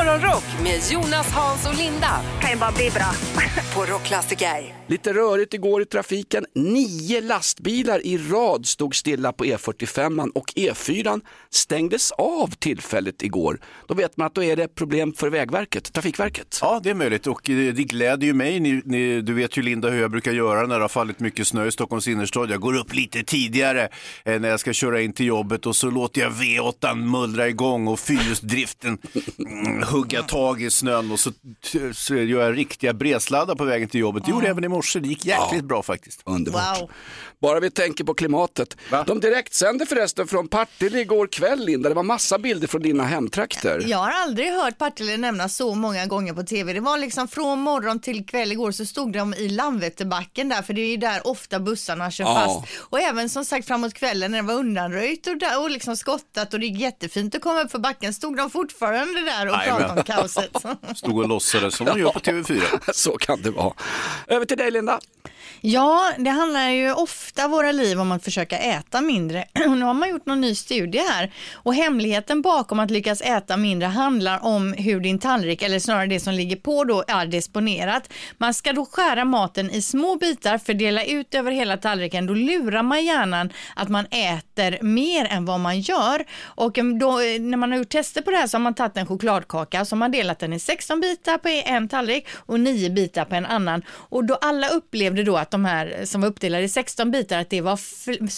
Morgonrock med Jonas, Hans och Linda kan ju bara bli bra. på Rockklassiker. Lite rörigt igår i trafiken. Nio lastbilar i rad stod stilla på E45 och E4 stängdes av tillfälligt igår. Då vet man att då är det problem för Vägverket, Trafikverket. Ja, det är möjligt och eh, det gläder ju mig. Ni, ni, du vet ju Linda hur jag brukar göra när det har fallit mycket snö i Stockholms innerstad. Jag går upp lite tidigare eh, när jag ska köra in till jobbet och så låter jag V8 mullra igång och fyrhjulsdriften mm, hugga tag i snön och så, så gör jag riktiga bredsladdar på vägen till jobbet. Det gjorde jag även i morse. Det gick jäkligt bra faktiskt. Underbart. Wow. Bara vi tänker på klimatet. Va? De direktsände förresten från Partille igår kväll, Linda. Det var massa bilder från dina hemtrakter. Jag har aldrig hört Partille nämnas så många gånger på tv. Det var liksom från morgon till kväll igår så stod de i Landvetterbacken där för det är ju där ofta bussarna kör Ja. fast. Och även som sagt framåt kvällen när det var undanröjt och, där, och liksom skottat och det gick jättefint att komma upp för backen stod de fortfarande där och pratade om kaoset. Stod och låtsades som de gör på TV4. Så kan det vara. Över till dig Linda. Ja, det handlar ju ofta våra liv om att försöka äta mindre. Och nu har man gjort någon ny studie här och hemligheten bakom att lyckas äta mindre handlar om hur din tallrik, eller snarare det som ligger på då, är disponerat. Man ska då skära maten i små bitar, fördela ut över hela tallriken. Då lurar man hjärnan att man äter mer än vad man gör. Och mm, då, eh, när man har gjort tester på det här så har man tagit en chokladkaka så har man delat den i 16 bitar på en tallrik och 9 bitar på en annan. Och då alla upplevde då att de här som var uppdelade i 16 bitar att det var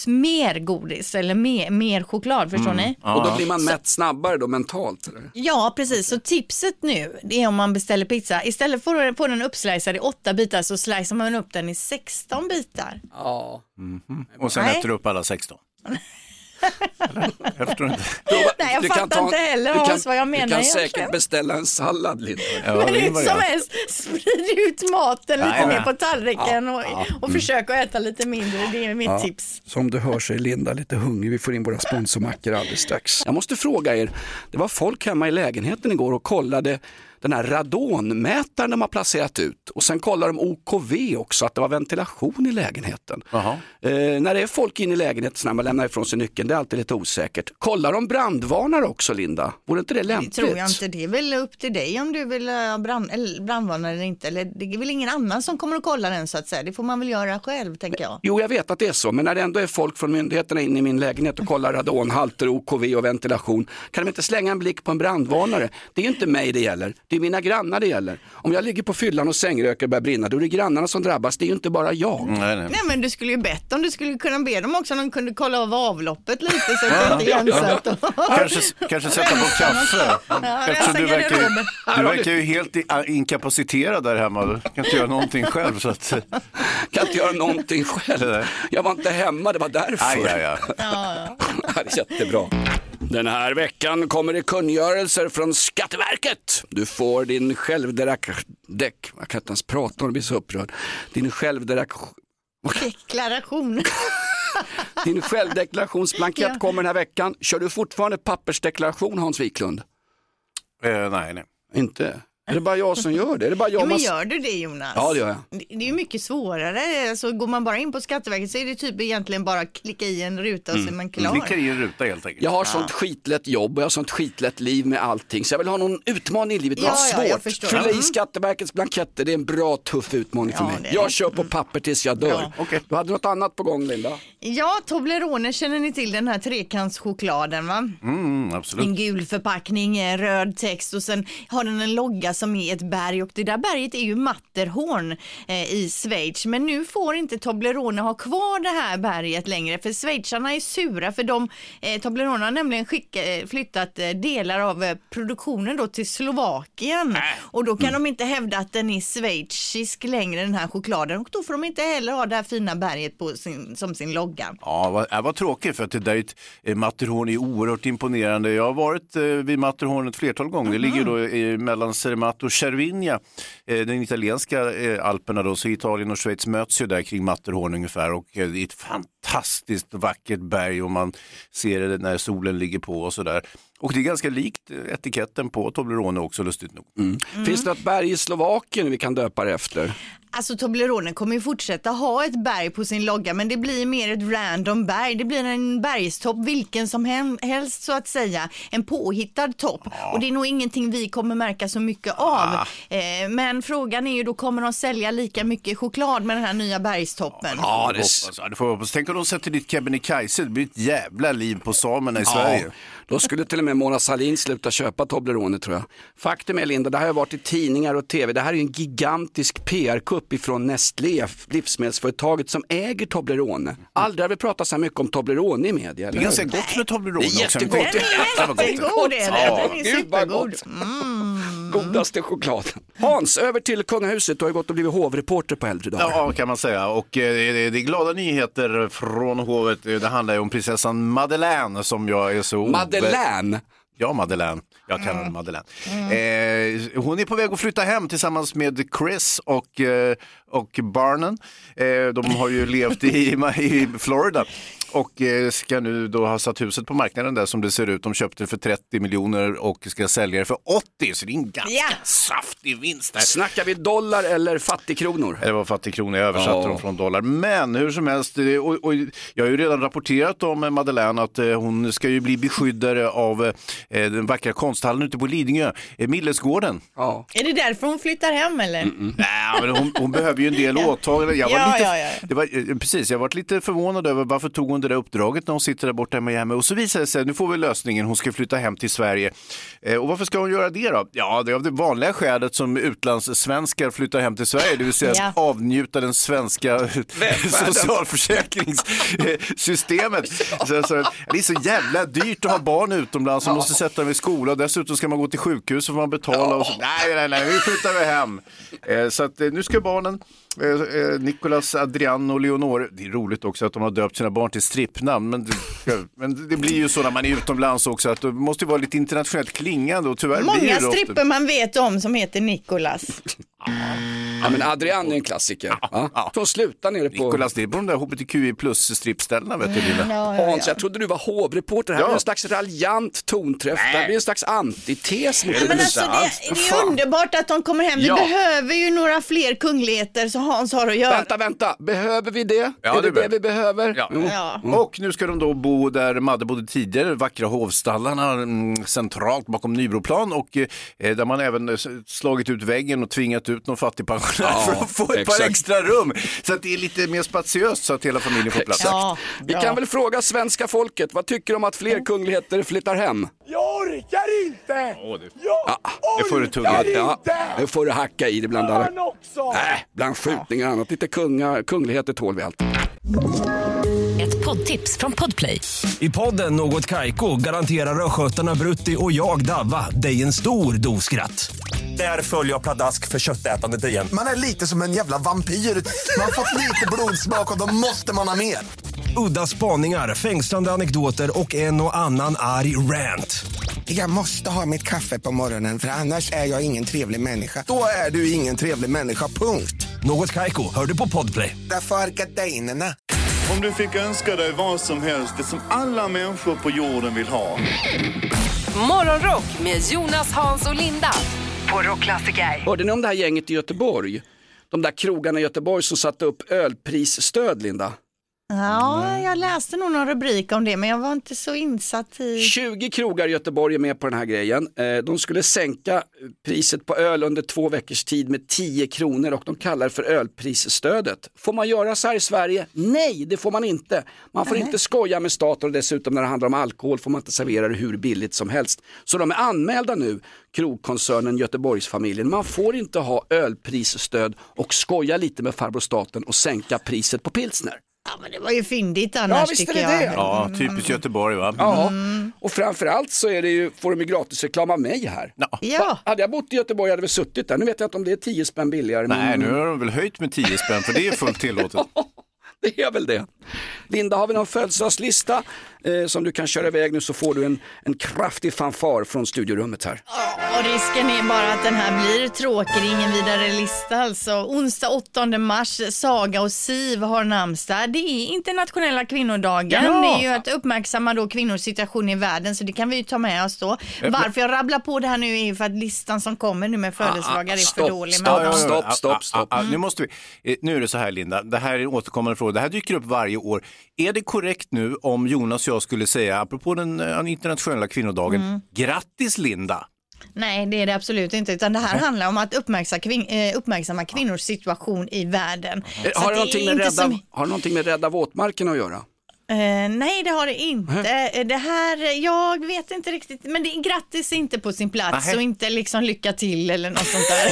mer godis eller mer, mer choklad, förstår ni? Och då blir man mätt snabbare då mentalt. Eller? Ja, precis. Så tipset nu det är om man beställer pizza, istället för att få den uppslicead i 8 bitar så slicear man upp den i 16 bitar. Ja. Och sen Nej. äter du upp alla 16. Jag förstår inte. Nej, jag Du kan fattar ta- inte heller du kan- Hans vad jag menar Du kan egentligen. säkert beställa en sallad Linda. Ja, Men hur som helst, sprid ut maten lite Nej, mer på tallriken och, och försök att äta lite mindre. Det är mitt tips. Som du hör så är Linda lite hungrig. Vi får in våra sponsormackor alldeles strax. Jag måste fråga er, det var folk hemma i lägenheten igår och kollade den här radonmätaren de har placerat ut och sen kollar de OKV också, att det var ventilation i lägenheten. Jaha. Eh, när det är folk inne i lägenheten när man lämnar ifrån sig nyckeln, det är alltid lite osäkert. Kollar de brandvarnare också Linda? Vore inte det Det lämpligt? tror jag inte. Det är väl upp till dig om du vill ha brand, eller brandvarnare eller inte. Eller det är väl ingen annan som kommer att kolla den så att säga. Det får man väl göra själv tänker jag. Jo, jag vet att det är så, men när det ändå är folk från myndigheterna inne i min lägenhet och kollar radonhalter, OKV och ventilation, kan de inte slänga en blick på en brandvarnare? Det är ju inte mig det gäller, det är mina grannar det gäller. Om jag ligger på fyllan och sängröker börjar brinna, då är det grannarna som drabbas, det är ju inte bara jag. Nej, nej. Nej men du skulle ju bett om du skulle kunna be dem också om de kunde kolla av avloppet lite så att det inte är igensatt. Kanske, kanske sätta på kaffe. Ja, Eftersom du verkar, du verkar ju helt inkapaciterad där hemma. Du kan inte göra någonting själv. Så att, Kan inte göra någonting själv. Jag var inte hemma, det var därför. aj, aj, aj. Ja, Det är jättebra. Den här veckan kommer det kungörelser från Skatteverket. Du får din självderak... Däck. Jag kan inte ens prata om det, blir så upprörd. Din självderak... Deklaration. Din självdeklarationsblankett Ja. kommer den här veckan. Kör du fortfarande pappersdeklaration Hans Wiklund? Eh, nej, nej. Inte? Är det bara jag som gör det? Är det bara jag Ja, men gör du det Jonas? Ja, det gör jag. Det det är mycket svårare. Alltså, går man bara in på Skatteverket så är det typ egentligen bara att klicka i en ruta och så är man klar. Klickar i en ruta helt enkelt. Jag har sånt skitlätt jobb och jag har sånt skitlätt liv med allting. Så jag vill ha någon utmaning i livet, Ja, något ja, svårt. Fylla i Mm. Skatteverkets blanketter, det är en bra tuff utmaning för Ja, mig. det Jag kör på papper tills jag dör. Ja. Okej. Du hade något annat på gång Linda? Ja, Toblerone känner ni till den här trekantschokladen va? Mm, absolut. En gul förpackning, eh, röd text och sen har den en logga som är ett berg och det där berget är ju Matterhorn eh, i Schweiz. Men nu får inte Toblerone ha kvar det här berget längre för schweizarna är sura för de, eh, Toblerone har nämligen skicka, eh, flyttat eh, delar av eh, produktionen då till Slovakien och då kan de inte hävda att den är schweizisk längre den här chokladen och då får de inte heller ha det här fina berget på sin, som sin logga. Ja, vad, äh, vad tråkigt för att det där är Matterhorn är oerhört imponerande. Jag har varit eh, vid Matterhorn ett flertal gånger. Det ligger då eh, mellan Cermato och Cervinia, eh, den italienska eh, alperna då, så Italien och Schweiz möts ju där kring Matterhorn ungefär och eh, det är ett fantastiskt vackert berg och man ser det när solen ligger på och sådär. Och det är ganska likt etiketten på Toblerone också lustigt nog. Finns det något berg i Slovakien vi kan döpa det efter? Alltså Toblerone kommer ju fortsätta ha ett berg på sin logga men det blir mer ett random berg. Det blir en bergstopp vilken som helst så att säga. En påhittad topp. Och det är nog ingenting vi kommer märka så mycket av. Eh, men frågan är ju då kommer de sälja lika mycket choklad med den här nya bergstoppen? Ja, det, ja, det får jag hoppas. Tänk om de sätter dit Kebnekaise, det blir ett jävla liv på samerna i Sverige. Då skulle till och med Mona Sahlin sluta köpa Toblerone tror jag. Faktum är Linda, det här har varit i tidningar och tv. Det här är ju en gigantisk PR-kupp ifrån Nestlé, livsmedelsföretaget som äger Toblerone. Aldrig har vi pratat så här mycket om Toblerone i media. Det är ganska gott med Toblerone Det är också. jättegott. Den är gott det är. jättegod den. Är Gud, vad supergod. gott. Godaste chokladen. Hans, över till kungahuset. Du har ju gått och blivit hovreporter på äldre dagar. Ja, kan man säga. Och eh, det är glada nyheter från hovet. Det handlar ju om prinsessan Madeleine som jag är så... Madeleine. Ja, Madeleine. Jag kallar henne Madeleine. Eh, hon är på väg att flytta hem tillsammans med Chris och, eh, och barnen. Eh, de har ju levt i, i Florida och eh, ska nu då ha satt huset på marknaden där som det ser ut. De köpte det för 30 miljoner och ska sälja det för 80, så det är en ganska Ja. saftig vinst där. Snackar vi dollar eller fattigkronor? Det var fattigkronor, jag översatte Ja. dem från dollar. Men hur som helst, och, och, jag har ju redan rapporterat om eh, Madeleine att hon ska ju bli beskyddare av den vackra konsthallen ute på Lidingö, Millesgården. Ja. Är det därför hon flyttar hem eller? Nej, men hon, hon behöver ju en del åtaganden. Jag var Ja, lite, ja, ja. Det var, eh, precis, jag varit lite förvånad över varför tog hon det där uppdraget när hon sitter där borta i Miami. Och så visade det sig, nu får vi lösningen, hon ska flytta hem till Sverige. Eh, och varför ska hon göra det då? Ja, det är av det vanliga skälet som utlandssvenskar flyttar hem till Sverige, det vill säga Ja. att avnjuta den svenska socialförsäkringssystemet. Så, så, det är så jävla dyrt att ha barn utomlands, man måste sätta dem i skola och dessutom ska man gå till sjukhus och får man betala. Och så, nej, nej, nej, nu flyttar vi hem. Eh, så att, eh, nu ska barnen Eh, eh, Nicolas, Adrian och Leonore. Det är roligt också att de har döpt sina barn till strippnamn. Men det, men det blir ju så när man är utomlands också att det måste ju vara lite internationellt klingande och tyvärr blir Många det ofta. stripper man vet om som heter Nikolas. ja, men Adrian är en klassiker. Ja. ja. Från sluta nere på... Nicolas, det är på de där hbtqi plus strippställena vet du lilla. Hans, jag trodde du var hovreporter. Det här Ja. blir en slags raljant tonträff. Det här blir en slags antites mot Men alltså det, det är underbart att de kommer hem. Vi Ja. behöver ju några fler kungligheter så Hans har att göra. Vänta, vänta. Behöver vi det? Ja, är det det vi behöver? Ja. Jo. Ja. Och nu ska de då bo där Madde bodde tidigare, vackra hovstallarna mm, centralt bakom Nybroplan och eh, där man även eh, slagit ut väggen och tvingat ut någon fattigpensionär Ja, för att få ett exakt. par extra rum. Så att det är lite mer spatiöst så att hela familjen får plats. Ja, Vi kan väl fråga svenska folket, vad tycker de om att fler kungligheter flyttar hem? Jag orkar inte! det- Jag det får du tugga orkar. Ja, inte! nu får du hacka i det bland alla. Han också! Äh, bland skjutningar och annat. Lite kunga, kungligheter tål vi allt. Ett poddtips från Podplay. I podden Något Kaiko garanterar östgötarna Brutti och jag, Davva, dig en stor dos skratt. Där följer jag pladask för köttätandet igen. Man är lite som en jävla vampyr. Man har fått lite blodsmak och då måste man ha mer. Udda spaningar, fängslande anekdoter och en och annan arg rant. Jag måste ha mitt kaffe på morgonen för annars är jag ingen trevlig människa. Då är du ingen trevlig människa, punkt. Något Kaiko, hör du på Podplay. Därför är gardinerna. Om du fick önska dig vad som helst, det som alla människor på jorden vill ha. Morgonrock med Jonas, Hans och Linda. På Rockklassiker. Hörde ni om det här gänget i Göteborg? De där krogarna i Göteborg som satte upp ölprisstöd, Linda. Ja, jag läste nog någon rubrik om det men jag var inte så insatt i... 20 krogar i Göteborg är med på den här grejen. Eh, De skulle sänka priset på öl under två veckors tid med 10 kronor och de kallar det för ölprisstödet. Får man göra så här i Sverige? Nej, det får man inte. Man får inte skoja med staten och dessutom när det handlar om alkohol får man inte servera det hur billigt som helst. Så de är anmälda nu, krogkoncernen Göteborgsfamiljen. Man får inte ha ölprisstöd och skoja lite med farbror staten och sänka priset på pilsner. Ja, men det var ju fyndigt annars visst är tycker det jag. det. Ja, typiskt Göteborg va? Ja, och framförallt så är det ju, får de ju gratisreklam av mig här. Ja. Hade jag bott i Göteborg hade väl suttit där. Nu vet jag inte om det är 10 spänn billigare. Nej, men... nu har de väl höjt med 10 spänn för det är fullt tillåtet. Det är väl det. Linda, har vi någon födelsedagslista eh, som du kan köra iväg nu så får du en, en kraftig fanfar från studiorummet här. Och risken är bara att den här blir tråkig, ingen vidare lista alltså. Onsdag 8 mars, Saga och Siv har namnsdag. Det är internationella kvinnodagen. Ja. Det är ju att uppmärksamma då kvinnors situation i världen, så det kan vi ju ta med oss då. Varför jag rabblar på det här nu är ju för att listan som kommer nu med födelsedagar är för stopp, dålig. stopp. Men, stopp, stopp, stopp. Ah, ah, ah, nu, måste vi, eh, nu är det så här Linda, det här är en återkommande fråga. Det här dyker upp varje år. Är det korrekt nu om Jonas och jag skulle säga, apropå den eh, internationella kvinnodagen, Mm. grattis Linda? Nej, det är det absolut inte, utan det här handlar om att uppmärksamma, kvin- eh, uppmärksamma kvinnors situation i världen. Så Har det, är någonting med inte rädda, som- har det någonting med rädda våtmarken att göra? Eh, nej, det har det inte. Eh, Det här, jag vet inte riktigt, men det är grattis inte på sin plats Nähä. och inte liksom lycka till eller något sånt där.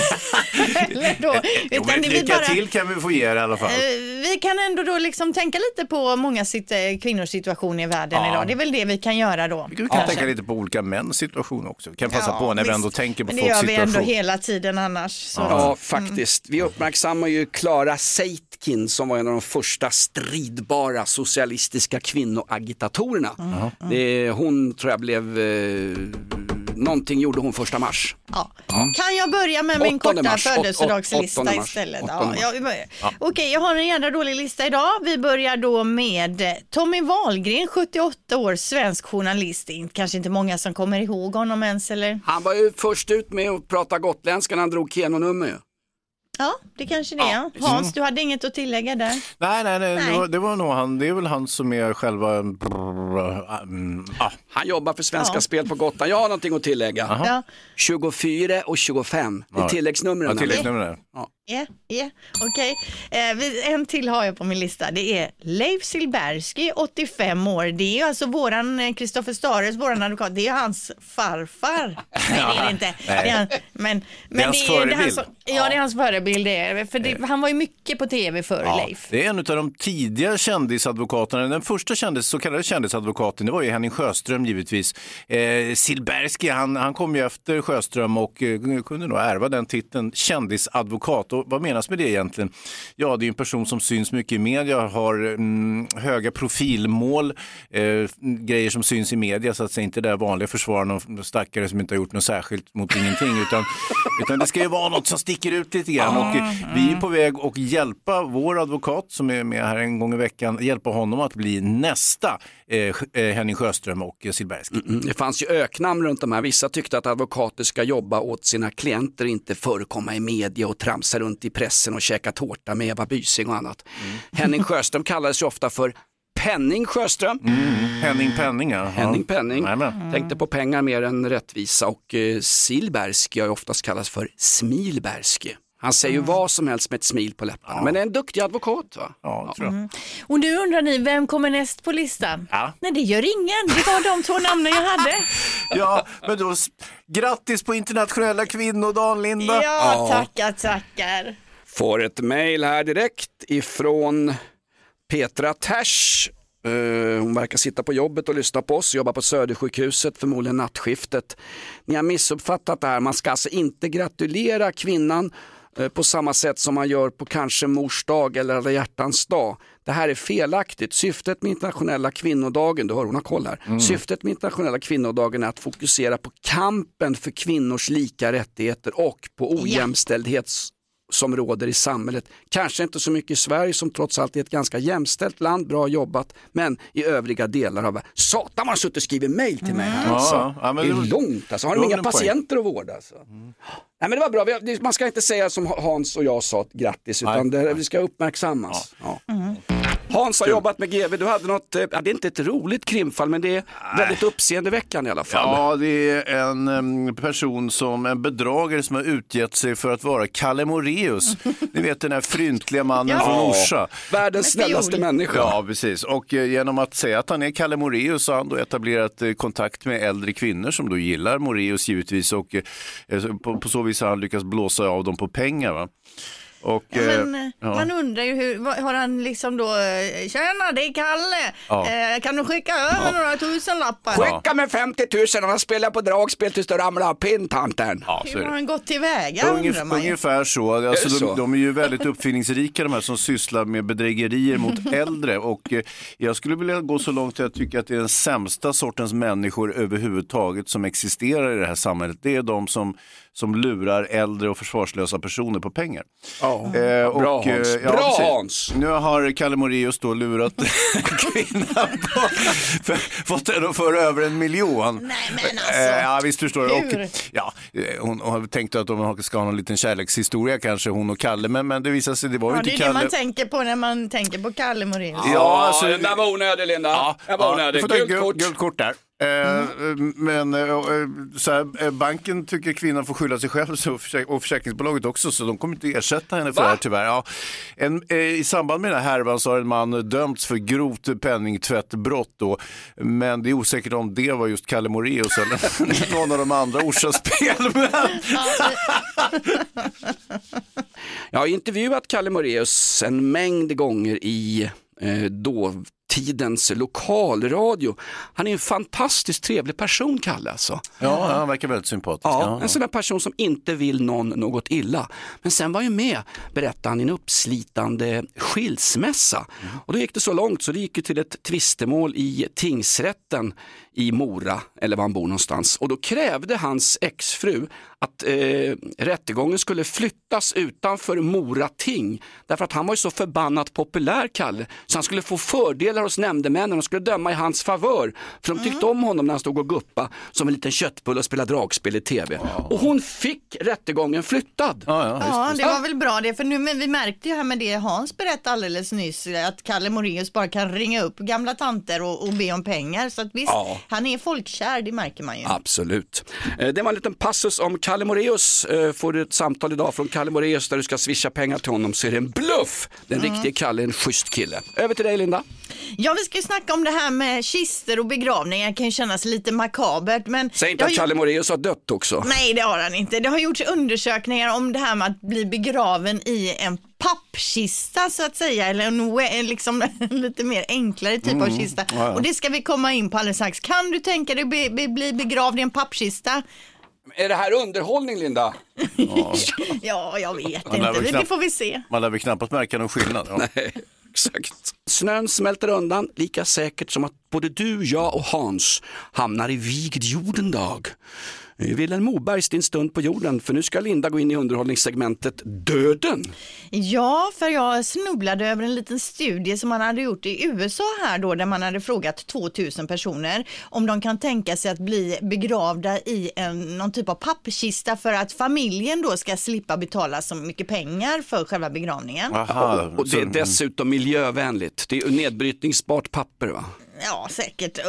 eller då, Jo, men det lycka bara, till kan vi få ge er i alla fall. eh, vi kan ändå då liksom tänka lite på många sitt, eh, kvinnors situation i världen Ja. idag. Det är väl det vi kan göra då. Vi kan tänka lite på olika mäns situation också. Vi kan passa Ja, på när vi visst. ändå tänker på Men det folks gör vi ändå situation. hela tiden annars. Så. Ja, faktiskt. Vi uppmärksammar ju Clara Seitkin som var en av de första stridbara socialistiska kvinnoagitatorerna. Det, är- hon tror jag blev, eh, någonting gjorde hon första mars. Ja. Kan jag börja med min Åttonde korta mars. Åt- födelsedagslista åt- åttonde mars. istället? Åttonde Ja, mars. ja, vi börjar. Okej, jag har en jädra dålig lista idag. Vi börjar då med eh, Tommy Wahlgren, 78 år, svensk journalist. Det är kanske inte många som kommer ihåg honom ens, eller? Han var ju först ut med att prata gotländska när han drog Keno-nummer ju. Ja, det kanske det är. Hans, du hade inget att tillägga där? Nej, nej, nej, Det, Nej. var, det var nog han. Det är väl han som är själva... Mm, ah. Han jobbar för Svenska Ja. Spel på Gotland. Jag har någonting att tillägga. Ja, 24 och 25, det är Ja. tilläggsnumren. Ja, ja, ja, okej. Eh, vi- en till har jag på min lista. Det är Leif Silbersky, 85 år. Det är ju alltså våran Kristoffer Stares, våran advokat, det är hans farfar. Nej, det är det inte. Det är han, men, men hans det är, det är förebild. hans, ja, det är hans förebild. Det är, för det, han var ju mycket på tv förr, Ja, Leif. det är en av de tidiga kändisadvokaterna. Den första kändis, så kallade kändisadvokaten, det var ju Henning Sjöström givetvis. Eh, Silbersky, han, han kom ju efter Sjöström och eh, kunde nog ärva den titeln, kändisadvokat. Och vad menas med det egentligen? Ja, det är en person som syns mycket i media, har mm, höga profilmål, eh, grejer som syns i media, så att säga inte det där vanliga försvara någon stackare som inte har gjort något särskilt mot ingenting, utan, utan det ska ju vara något som sticker ut lite grann. Och eh, vi är på väg att hjälpa vår advokat som är med här en gång i veckan, hjälpa honom att bli nästa eh, eh, Henning Sjöström och eh, Silbersky. Mm, Det fanns ju öknamn runt de här. Vissa tyckte att advokater ska jobba åt sina klienter, inte förekomma i media och tramsa runt i pressen och käka tårta med Eva Bysing och annat. Henning Sjöström kallades ju ofta för Penning Sjöström. Henning Penning, ja. Henning Penning. Jajamän. Tänkte på pengar mer än rättvisa och eh, Silbersky har ju oftast kallats för Smilbersky. Han säger ju vad som helst med ett smil på läpparna, men är en duktig advokat va? Ja, det tror jag. Och nu undrar ni, vem kommer näst på listan? Ja. Nej, det gör ingen. Det var de två namnen jag hade. Ja, men då, grattis på internationella kvinnodagen Linda! Ja, tackar, tackar. Får ett mejl här direkt ifrån Petra Ters. Eh, hon verkar sitta på jobbet och lyssna på oss, jobbar på Södersjukhuset, förmodligen nattskiftet. Ni har missuppfattat det här, man ska alltså inte gratulera kvinnan på samma sätt som man gör på kanske mors dag eller alla hjärtans dag. Det här är felaktigt. Syftet med internationella kvinnodagen, du hör hon har koll här. Syftet med internationella kvinnodagen är att fokusera på kampen för kvinnors lika rättigheter och på ojämställdhet som råder i samhället. Kanske inte så mycket i Sverige som trots allt är ett ganska jämställt land, bra jobbat, men i övriga delar av världen. Satan vad har suttit och skrivit mejl till mig här. Ja, Alltså. ja, men det är det- långt alltså. Har de inga patienter att vårda? Alltså? Nej, men det var bra, har- man ska inte säga som Hans och jag sa, grattis, utan Nej. det, vi ska uppmärksammas. Ja. Hans har jobbat med GV, du hade något, eh, ja, det är inte ett roligt krimfall, men det är väldigt uppseendeväckande i alla fall. Ja, det är en em, person som, en bedragare som har utgett sig för att vara Kalle Moreus. Ni vet den här fryntliga mannen Ja. från Orsa. Världens snällaste människa. Ja, precis. Och eh, genom att säga att han är Kalle Moreus så har han då etablerat eh, kontakt med äldre kvinnor som då gillar Moreus givetvis och eh, så på, på så vis har han lyckats blåsa av dem på pengar. Va? Och, Ja, eh, men eh, ja. man undrar ju hur, har han liksom då, eh, tjena det är Kalle, Ja. eh, kan du skicka över några tusenlappar? Skicka med 50 000 och han spelar på dragspel tills du ramlar av pinntanten. Hur har han gått tillväga undrar man ju. ungefär så. Alltså, de, så? de är ju väldigt uppfinningsrika de här som sysslar med bedrägerier mot äldre. Och eh, jag skulle vilja gå så långt att jag tycker att det är den sämsta sortens människor överhuvudtaget som existerar i det här samhället. Det är de som, som lurar äldre och försvarslösa personer på pengar. Ja. Eh, och, Bra, Hans. eh, Bra, precis. Hans. Nu har Kalle Moraeus då lurat kvinnan på, för, fått henne att föra över en miljon. Nej men alltså. Eh, ja visst förstår du. Och, ja, eh, hon, hon tänkte att de ska ha någon liten kärlekshistoria kanske hon och Kalle men, men det visade sig det var ju Ja, inte det är det Kalle. man tänker på när man tänker på Kalle Moraeus. Ja, Ja, alltså- den där var onödig Linda. Ja, den var ja, onödig. du får ta Gult gult kort. Gult kort där. Eh, Men eh, eh, så här, banken tycker kvinnan får skylla sig själv och försäkringsbolaget också så de kommer inte ersätta henne för Va? det här tyvärr. Ja. En, I samband med den här härvan så har en man dömts för grovt penningtvättbrott då. Men det är osäkert om det var just Kalle Moraeus eller någon av de andra Orsa spelmän. Jag har intervjuat Kalle Moraeus en mängd gånger i eh, dåtidens lokalradio. Han är en fantastiskt trevlig person, Kalle. Alltså. Ja, han verkar väldigt sympatisk. Ja, Ja, en sån där person som inte vill någon något illa. Men sen var ju med, berättade han, i en uppslitande skilsmässa. Och då gick det så långt så det gick ju till ett tvistemål i tingsrätten i Mora, eller var han bor någonstans. Och då krävde hans exfru att eh, rättegången skulle flyttas utanför Mora ting. Därför att han var ju så förbannat populär, Kalle. Så han skulle få fördelar hos nämndemännen och skulle döma i hans favör. För de tyckte om honom när han stod och guppa som en liten köttbulle och spelade dragspel i tv. Och hon fick rättegången flyttad. ja, det var väl bra det, för nu, men vi märkte ju här med det Hans berättade alldeles nyss, att Kalle Moraeus bara kan ringa upp gamla tanter och, och be om pengar. Så att visst, Ja. han är folkkär, det märker man ju. Absolut. Eh, Det var en liten passus om Kalle Moraeus. Eh, Får du ett samtal idag från Kalle Moraeus där du ska swisha pengar till honom så är det en bluff. Den riktiga Kalle är en schysst kille. Över till dig Linda. Ja, vi ska ju snacka om det här med kister och begravningar, det kan ju kännas lite makabert. Men Säg inte att ju- Kalle Moraeus har dött också. Nej, det har han inte. Det har gjorts undersökningar om det här med att bli begraven i en pappkista så att säga, eller en, liksom, en lite mer enklare typ Mm. av kista. Och det ska vi komma in på alldeles strax. Kan du tänka dig be, bli begravd i en pappkista? Är det här underhållning Linda? Ja, jag vet inte. väl Det, det knappt- får vi se. Man lär väl knappast märka någon skillnad. Ja. Exakt. Snön smälter undan lika säkert som att både du, jag och Hans hamnar i vigd jordendag. Vilhelm Mobergs Din stund på jorden, för nu ska Linda gå in i underhållningssegmentet Döden. Ja, för jag snubblade över en liten studie som man hade gjort i USA här då, där man hade frågat 2000 personer om de kan tänka sig att bli begravda i en, någon typ av pappkista för att familjen då ska slippa betala så mycket pengar för själva begravningen. Aha, Och det är dessutom miljövänligt. Det är nedbrytningsbart papper va? Ja, säkert.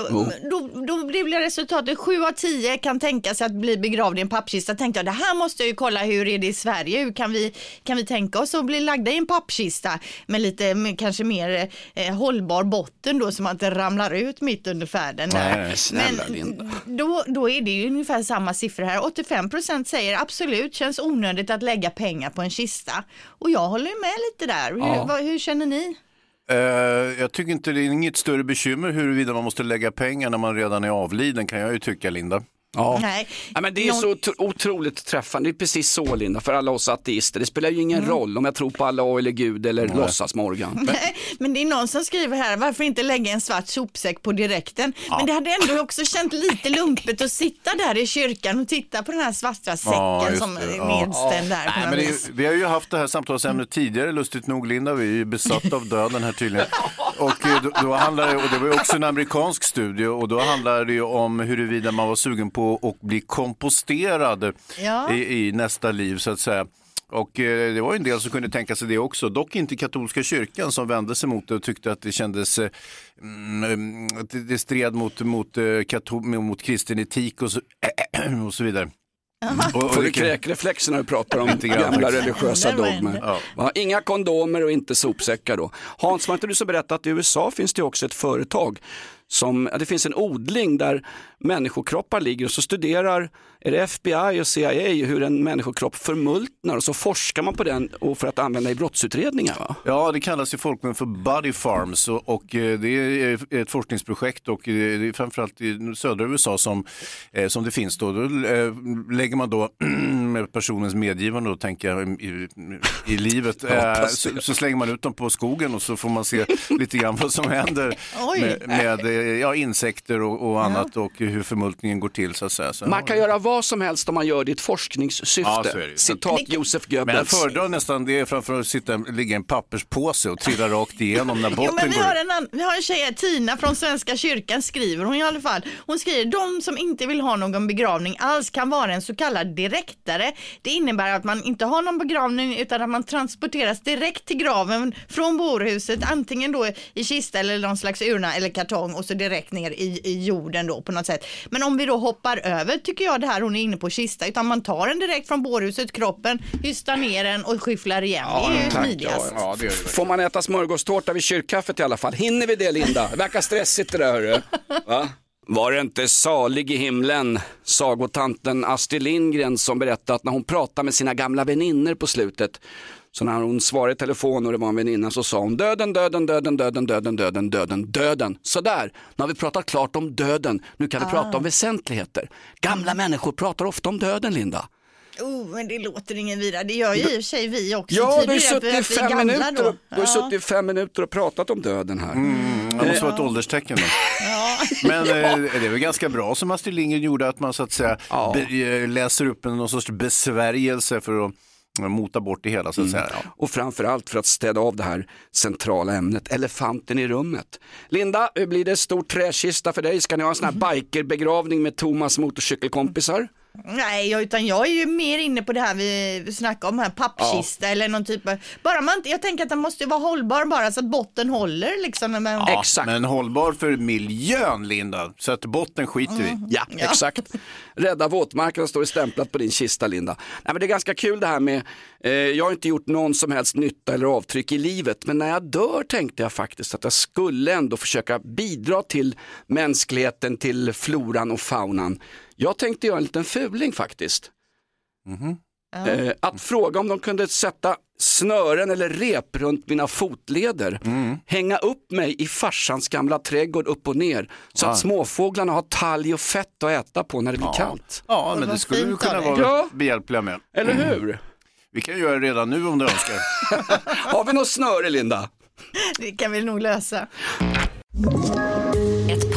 Då, då blev resultatet 7 av 10 kan tänka sig att bli begravd i en pappkista. Tänkte jag, det här måste jag ju kolla, hur är det i Sverige? Hur kan vi, kan vi tänka oss att bli lagda i en pappkista med lite med, kanske mer eh, hållbar botten då så man inte ramlar ut mitt under färden. Nej, snälla Men Linda. då, då är det ju ungefär samma siffror här. 85 procent säger absolut känns onödigt att lägga pengar på en kista. Och jag håller med lite där. Hur, Ja. vad, hur känner ni? Eh, jag tycker inte det är inget större bekymmer huruvida man måste lägga pengar när man redan är avliden kan jag ju tycka Linda. Ja. Nej. Ja, men det är Någon- så otro- otroligt träffande, det är precis så Linda, för alla oss ateister. Det spelar ju ingen roll om jag tror på Allah eller Gud eller låtsas Morgan. Nej, men det är någon som skriver här, varför inte lägga en svart sopsäck på direkten? Men det hade ändå också känt lite lumpet att sitta där i kyrkan och titta på den här svarta säcken Ja, som är ja. nedställd där. Nej, men är, vi har ju haft det här samtalsämnet tidigare, lustigt nog Linda, vi är ju besatta av döden här tydligen. Och, eh, då, då handlar det, och det var ju också en amerikansk studie och då handlar det ju om huruvida man var sugen på att bli komposterad Ja. i, i nästa liv så att säga. Och eh, det var ju en del som kunde tänka sig det också, dock inte katolska kyrkan som vände sig mot det och tyckte att det kändes, eh, mm, att det, det stred mot, mot, eh, katol, mot kristen etik och så, och så vidare. Och- och Får det kräkreflexer när du pratar om gamla religiösa dogmer? Ja. Inga kondomer och inte sopsäckar då. Hans, var inte du så berättat att i USA finns det också ett företag som, det finns en odling där människokroppar ligger och så studerar är det FBI och CIA hur en människokropp förmultnar och så forskar man på den och för att använda i brottsutredningar. Va? Ja, det kallas i folkmun för Body Farms och, och eh, det är ett forskningsprojekt och eh, det är framförallt i södra USA som, eh, som det finns. Då. Då lägger man då med personens medgivande tänker jag, i, i livet, eh, så, så slänger man ut dem på skogen och så får man se lite grann vad som händer Oj. med, med ja, insekter och, och annat och hur förmultningen går till så att säga. Så, Man kan göra vad som helst om man gör det i ett forskningssyfte. Ja. Citat Josef Men jag Goebbels. föredrar nästan det framför att sitta, ligga i en papperspåse och trilla rakt igenom när Jo, botten men vi går har, en annan, vi har en tjej, här, Tina från Svenska kyrkan skriver hon i alla fall. Hon skriver de som inte vill ha någon begravning alls kan vara en så kallad direktare. Det innebär att man inte har någon begravning utan att man transporteras direkt till graven från bårhuset antingen då i kista eller någon slags urna eller kartong och så direkt ner i, i jorden då på något sätt. Men om vi då hoppar över tycker jag det här hon är inne på kista utan man tar den direkt från bårhuset, kroppen, hystar ner den och skyfflar igen. det är ju tack. smidigast. Ja, det. Får man äta smörgåstårta vid kyrkkaffet i alla fall? Hinner vi det Linda? Det verkar stressigt det där hörru. Va? Var det inte salig i himlen, sagotanten Astrid Lindgren som berättade att när hon pratade med sina gamla väninnor på slutet, så när hon svarade i telefon och det var en väninna så sa hon döden, döden, döden, döden, döden, döden, döden, döden. Sådär, nu har vi pratat klart om döden, nu kan vi prata om väsentligheter. Gamla människor pratar ofta om döden Linda. Oh, men det låter ingen vidare. Det gör ju i och för sig vi också. Ja, du har suttit vi i fem minuter, och, ju suttit fem minuter och pratat om döden här. Det måste vara ett ålderstecken då. Men eh, det är väl ganska bra som Astrid Lindgren gjorde att man så att säga Ja. be, eh, läser upp en, någon sorts besvärjelse för att mota bort det hela så att säga. Ja. Och framförallt för att städa av det här centrala ämnet, elefanten i rummet. Linda, hur blir det stor träkista för dig? Ska ni ha en sån här bikerbegravning med Thomas motorcykelkompisar? Nej, jag, utan jag är ju mer inne på det här vi, snackade om här, pappkista eller någon typ av, bara man inte, jag tänker att den måste ju vara hållbar bara så att botten håller liksom. Men, Ja, Exakt. Men hållbar för miljön Linda, så att botten skiter vi i. Ja, exakt. Rädda våtmarkerna står det stämplat på din kista Linda. Nej, men det är ganska kul det här med, eh, jag har inte gjort någon som helst nytta eller avtryck i livet, men när jag dör tänkte jag faktiskt att jag skulle ändå försöka bidra till mänskligheten, till floran och faunan. Jag tänkte göra en liten fuling faktiskt. Eh, att fråga om de kunde sätta snören eller rep runt mina fotleder, hänga upp mig i farsans gamla trädgård upp och ner så att småfåglarna har talg och fett att äta på när det blir kallt. Ja, men det skulle du kunna vara Ja. behjälpliga med. Eller hur? Vi kan göra det redan nu om du önskar. Har vi något snöre Linda? det kan vi nog lösa.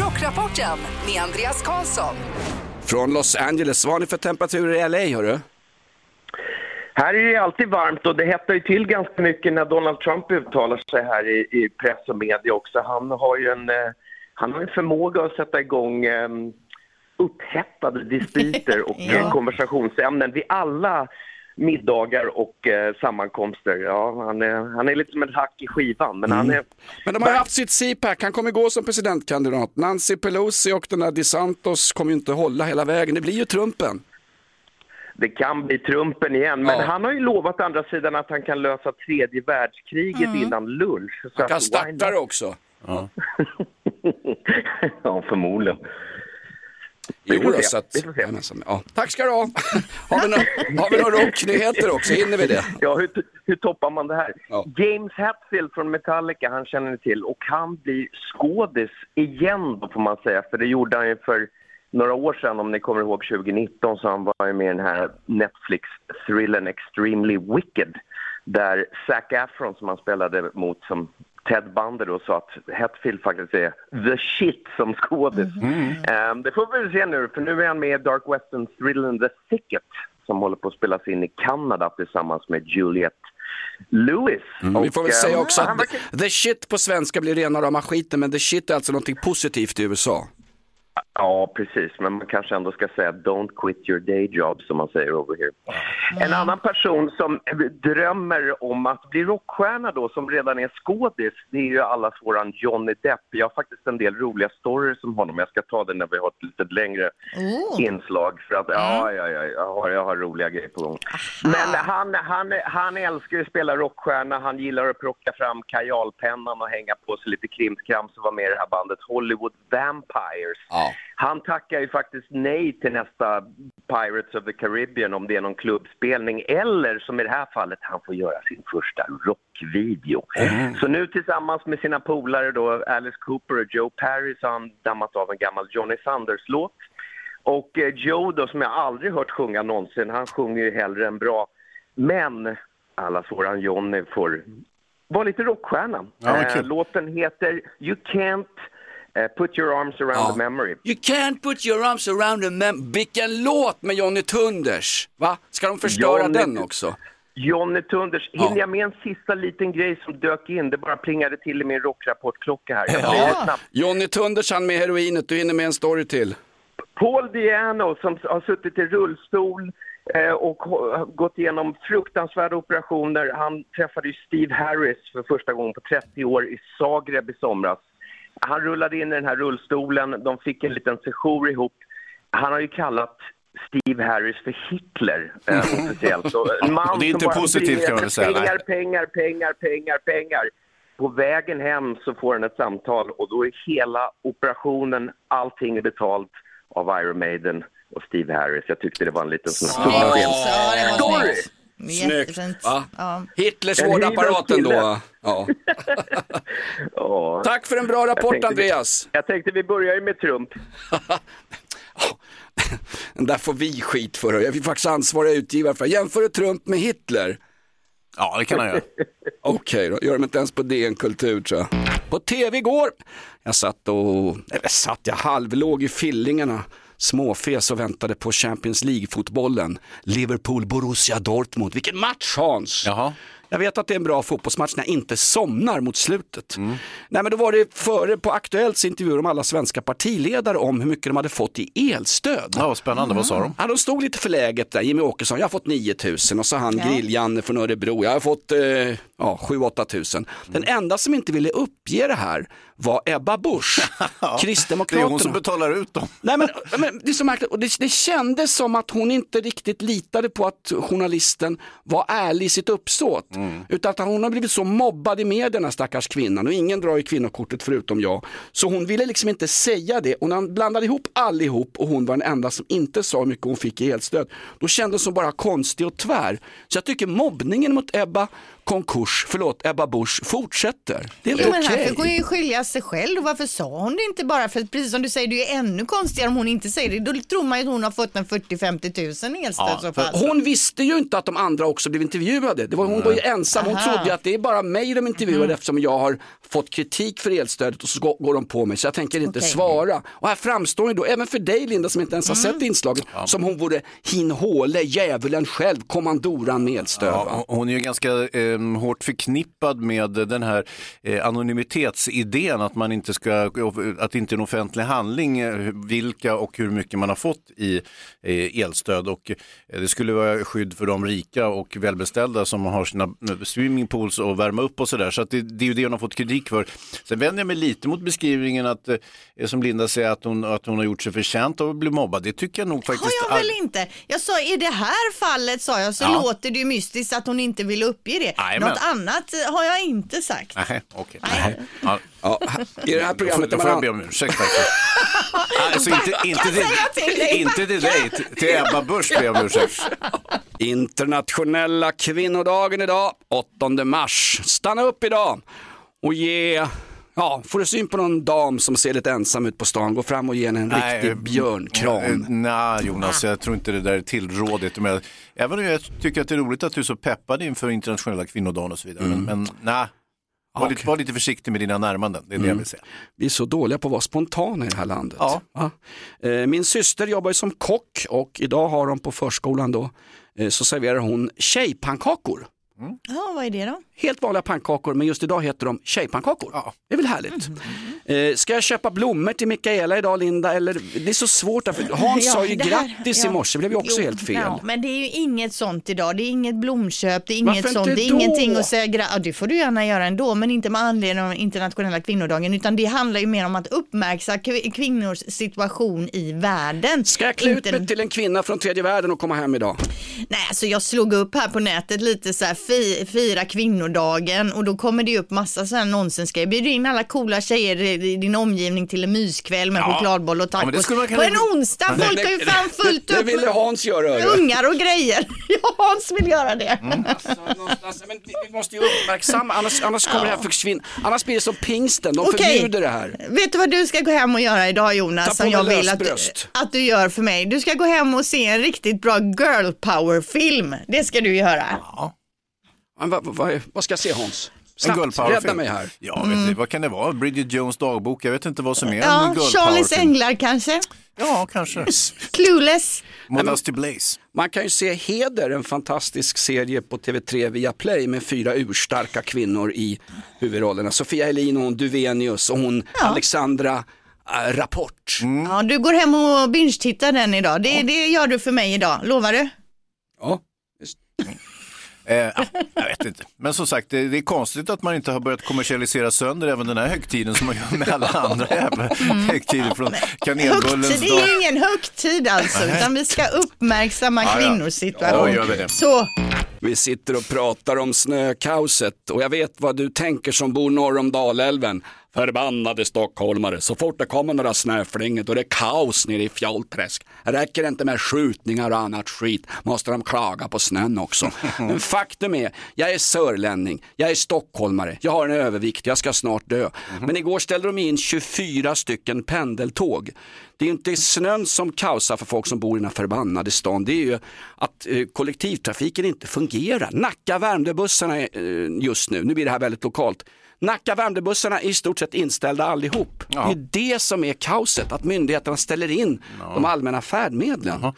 Rockrapporten med Andreas Karlsson. Från Los Angeles, vad har ni för temperaturer i LA hörru? Här är det alltid varmt och det hettar ju till ganska mycket när Donald Trump uttalar sig här i, i press och media också. Han har ju en, eh, han har en förmåga att sätta igång eh, upphettade dispyter och Ja. konversationsämnen vid alla middagar och eh, sammankomster. Ja, han, är, han är lite som en hack i skivan, men han är... Men de har ju haft sitt CPAC, han kommer gå som presidentkandidat. Nancy Pelosi och den där DeSantos kommer ju inte hålla hela vägen, det blir ju Trumpen. Det kan bli Trumpen igen, men Ja. han har ju lovat andra sidan att han kan lösa tredje världskriget innan lunch. Han kan starta det också. ja, förmodligen. Jo, får se. så att, Vi får se. Jajamensan, ja. Tack ska du ha. Har vi, några, vi några rocknyheter också? Hinner vi det? Ja, hur, hur toppar man det här? Ja. James Hetfield från Metallica, han känner ni till. Och han blir skådis igen då får man säga. För det gjorde han ju för några år sedan, om ni kommer ihåg 2019, så han var ju med i den här Netflix-thrillern Extremely Wicked. Där Zac Efron som han spelade mot som Ted Bundy då sa att Hetfield faktiskt är the shit som skådis. Ehm, det får vi se nu, för nu är han med i Dark Western-thrillern The Thicket som håller på att spelas in i Kanada tillsammans med Juliette Lewis. Mm, vi Och, får väl ehm, säga också han att the shit på svenska blir rena rama skiten, men the shit är alltså någonting positivt i USA. Ja, precis. Men man kanske ändå ska säga don't quit your day job som man säger over here. En annan person som drömmer om att bli rockstjärna då, som redan är skådis, det är ju allas våran Johnny Depp. Jag har faktiskt en del roliga stories om honom. Jag ska ta det när vi har ett lite längre Oh. inslag. För att, ja, ja, ja, jag har, jag har roliga grejer på gång. Men han, han, han älskar att spela rockstjärna. Han gillar att plocka fram kajalpennan och hänga på sig lite krimskrams och vara med i det här bandet Hollywood Vampires. Han tackar ju faktiskt nej till nästa Pirates of the Caribbean om det är någon klubbspelning eller som i det här fallet, han får göra sin första rockvideo. Så nu tillsammans med sina polare då, Alice Cooper och Joe Perry, så har han dammat av en gammal Johnny Sanders-låt. Och eh, Joe då, som jag aldrig hört sjunga någonsin, han sjunger ju hellre än bra. Men allas våran Johnny får vara lite rockstjärna. Ja, vad Eh, låten heter You Can't eh, Put Your Arms Around Ja. the Memory. You can't put your arms around a man. Vilken låt med Johnny Tunders! Va? Ska de förstöra Johnny- den också? Johnny Tunders. Hinner jag med en sista liten grej som dök in? Det bara plingade till i min rockrapportklocka här. Snabbt. Johnny Tunders han med heroinet, du hinner med en story till. Paul Diano som har suttit i rullstol eh, och gått igenom fruktansvärda operationer. Han träffade ju Steve Harris för första gången på 30 år i Zagreb i somras. Han rullade in i den här rullstolen, de fick en liten session ihop. Han har ju kallat Steve Harris för Hitler eh, officiellt. Så en man det är som inte bara positivt, kan man säga. Pengar, pengar, pengar, pengar, pengar. På vägen hem så får han ett samtal och då är hela operationen, allting är betalt av Iron Maiden och Steve Harris. Jag tyckte det var en liten sån här Story! Snyggt. Va? Ja. Hitlers vårdapparat ändå. Ja. Ja. Tack för en bra Jag rapport tänkte vi- Andreas. Jag tänkte vi börjar ju med Trump. Den där får vi skit för. Jag fick faktiskt ansvariga utgivare för. Jämför du Trump med Hitler? Ja, det kan han göra. Okej då, gör de inte ens på DN Kultur tror jag. På tv igår, jag satt och, eller satt, jag halvlåg i fillingarna, småfes och väntade på Champions League-fotbollen. Liverpool-Borussia Dortmund, vilken match Hans! Jaha. Jag vet att det är en bra fotbollsmatch när jag inte somnar mot slutet. Nej men då var det före på Aktuellts intervjuer om alla svenska partiledare om hur mycket de hade fått i elstöd. Ja, vad spännande. Vad sa de? Ja, de stod lite förläget där. Jimmy Åkesson, jag har fått 9000 och så han Ja. Grill-Janne från Örebro, jag har fått eh, ja, 7-8 tusen. Den enda som inte ville uppge det här var Ebba Busch, Det är hon som Kristdemokraterna. betalar ut dem. Nej, men, men det är så märkligt och det, det kändes som att hon inte riktigt litade på att journalisten var ärlig i sitt uppsåt. Utan att hon har blivit så mobbad i medierna stackars kvinnan och ingen drar ju kvinnokortet förutom jag. Så hon ville liksom inte säga det och när han blandade ihop allihop och hon var den enda som inte sa hur mycket hon fick i elstöd. Då kändes hon bara konstig och tvär. Så jag tycker mobbningen mot Ebba konkurs, förlåt, Ebba Busch fortsätter. Det är inte okej. ju skilja sig själv. Och varför sa hon det inte bara? För precis som du säger, det är ju ännu konstigare om hon inte säger det. Då tror man ju att hon har fått en 40-50 tusen i elstöd i så fall. Hon visste ju inte att de andra också blev intervjuade. Det var, hon var ju ensam. Hon Aha. trodde att det är bara mig de intervjuade eftersom jag har fått kritik för elstödet och så går, går de på mig. Så jag tänker inte Okej. svara. Och här framstår ju då, även för dig Linda som inte ens har sett inslaget, som hon vore hin håle, djävulen själv, kommandoran med elstöd. Ja, hon är ju ganska eh, hårt förknippad med den här eh, anonymitetsidén att man inte ska, att det inte är en offentlig handling eh, vilka och hur mycket man har fått i eh, elstöd och eh, det skulle vara skydd för de rika och välbeställda som har sina swimmingpools och värma upp och sådär så att det, det är ju det hon har fått kritik för. Sen vänder jag mig lite mot beskrivningen att, som Linda säger, att hon, att hon har gjort sig förtjänt av att bli mobbad. Det tycker jag nog har faktiskt. jag väl inte. Jag sa i det här fallet sa jag så Ja. låter det mystiskt att hon inte vill uppge det. Jajamän. Något annat har jag inte sagt. Nej, okej. Nej. Ja. Ja, I det här programmet då får jag be om ursäkt faktiskt. Alltså inte, inte, till inte till dig, till- Ebba Busch ber jag om ursäkt. Internationella kvinnodagen idag, 8 mars. Stanna upp idag och ge, ja, får du syn på någon dam som ser lite ensam ut på stan, gå fram och ge henne en riktig björnkram. Eh, Nej Jonas, jag tror inte det där är tillrådigt. Men, även om jag tycker att det är roligt att du är så peppad inför internationella kvinnodagen och så vidare. Men, men nej, var, lite, var lite försiktig med dina närmanden, det är det jag vill säga. Vi är så dåliga på att vara spontana i det här landet. Ja. Ja. Eh, Min syster jobbar ju som kock och idag har de på förskolan då, eh, så serverar hon tjejpannkakor. Ja, vad är det då? Helt vanliga pannkakor, men just idag heter de tjejpannkakor. Det är väl härligt? Eh, ska jag köpa blommor till Mikaela idag, Linda? Eller, det är så svårt, därför Hans Ja, sa ju det här- grattis i ja. morse, det blev ju också Jo, helt fel. Ja, men det är ju inget sånt idag. Det är inget blomköp, det är Varför inget sånt. inte Det är då? ingenting att säga gra- ja, Det får du gärna göra ändå, men inte med anledning av internationella kvinnodagen, utan det handlar ju mer om att uppmärksamma kv- kvinnors situation i världen. Ska jag klä ut mig till en kvinna från tredje världen och komma hem idag? Nej, alltså jag slog upp här på nätet lite så här fi, fira kvinnodagen och då kommer det upp massa sådana nonsensgrejer. Bjud in alla coola tjejer i din omgivning till en myskväll med Ja. chokladboll och Ja, tacos. skulle man på kunna- en onsdag, Nej, folk det- har ju fan fullt det upp ville Hans göra, med ungar och grejer. Ja, Hans vill göra det. Någonstans, men vi måste ju uppmärksamma, annars, annars kommer det här försvinna. Annars blir det som pingsten, de Okej. förbjuder det här. Vet du vad du ska gå hem och göra idag Ta Jonas? på Som jag vill att, lösbröst. att du gör för mig. Du ska gå hem och se en riktigt bra girl power film. Det ska du göra. Men vad, vad, vad ska jag se Hans? En Snabbt, rädda mig här. Ja, vet du, vad kan det vara? Bridget Jones dagbok? Jag vet inte vad som är en Ja, girl Charlies änglar kanske? Ja, kanske. Clueless? Modesty Blaze. Man kan ju se Heder, en fantastisk serie på TV3 via Play med fyra urstarka kvinnor i huvudrollerna. Sofia Helin och hon Duvenius och hon Alexandra äh, Rapport. Ja, du går hem och binge-tittar den idag. Det, det gör du för mig idag, lovar du? Ja. Eh, ja, jag vet inte. Men som sagt, det, det är konstigt att man inte har börjat kommersialisera sönder även den här högtiden som man gör med alla andra jävla högtider från kanelbullens Högtid, det dag. är ingen högtid alltså, Nej. utan vi ska uppmärksamma Ja, kvinnors situation. Ja, vi. Så, Vi sitter och pratar om snökaoset och jag vet vad du tänker som bor norr om Dalälven. Förbannade stockholmare, så fort det kommer några snöflingor då är det kaos nere i Fjollträsk. Räcker det inte med skjutningar och annat skit, måste de klaga på snön också. Men faktum är, jag är sörlänning, jag är stockholmare, jag har en övervikt, jag ska snart dö. Men igår ställde de in 24 stycken pendeltåg. Det är inte snön som kaosar för folk som bor i den här förbannade stan, det är ju att eh, kollektivtrafiken inte fungerar. Nacka Värmdöbussarna är, eh, just nu, nu blir det här väldigt lokalt, Nacka Värmdöbussarna är i stort sett inställda allihop. Det är det som är kaoset, att myndigheterna ställer in de allmänna färdmedlen.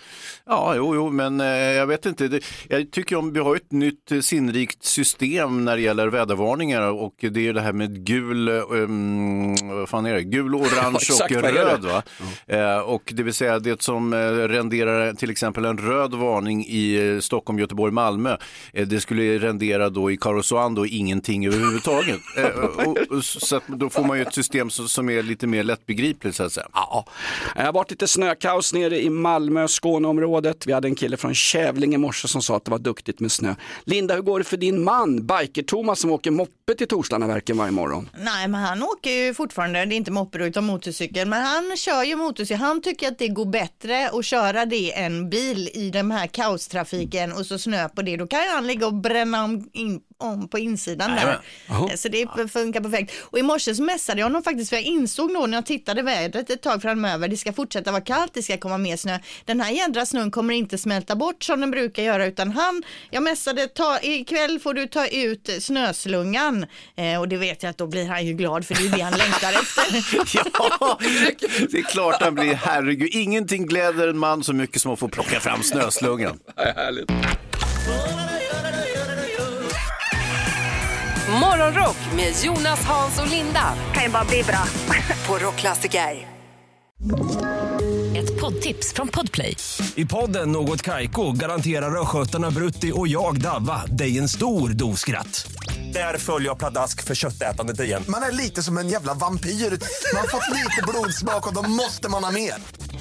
Ja, jo, jo, men eh, jag vet inte. Det, jag tycker om, vi har ett nytt eh, sinnrikt system när det gäller vädervarningar och det är det här med gul, um, vad fan är det? Gul, orange exakt, och röd. Va? Eh, och det vill säga det som eh, renderar till exempel en röd varning i eh, Stockholm, Göteborg, Malmö. Eh, det skulle rendera då i Karesuando ingenting överhuvudtaget. Och, och, så att då får man ju ett system som, som är lite mer lättbegripligt så att säga. Ja, det har varit lite snökaos nere i Malmö, Skåneområdet. Vi hade en kille från Kävlinge i morse som sa att det var duktigt med snö. Linda, hur går det för din man, Biker-Thomas som åker moppe till Torslandaverken varje morgon? nej men han åker ju fortfarande, det är inte moppe utan motorcykel, men han kör ju motorcykel. Han tycker att det går bättre att köra det än bil i den här kaostrafiken och så snö på det. Då kan han ligga och bränna om, in, om på insidan där. Jajamän. Så det funkar perfekt. Och i morse så messade jag honom faktiskt för jag insåg då när jag tittade vädret ett tag framöver, det ska fortsätta vara kallt, det ska komma mer snö. Den här jädra snön kommer inte smälta bort som den brukar göra utan han, jag messade, ta, ikväll får du ta ut snöslungan eh, och det vet jag att då blir han ju glad för det är det han längtar efter. Ja, det är klart han blir. Herregud, ingenting gläder en man så mycket som att få plocka fram snöslungan. Härligt. Morgonrock med Jonas, Hans och Linda. Kan ju bara bli bra. På Rockklassiker. Ett poddtips från Podplay. I podden Något Kaiko garanterar östgötarna Brutti och jag, Davva, dig en stor dos skratt. Där följer jag pladask för köttätandet igen. Man är lite som en jävla vampyr. Man har fått lite blodsmak och då måste man ha mer.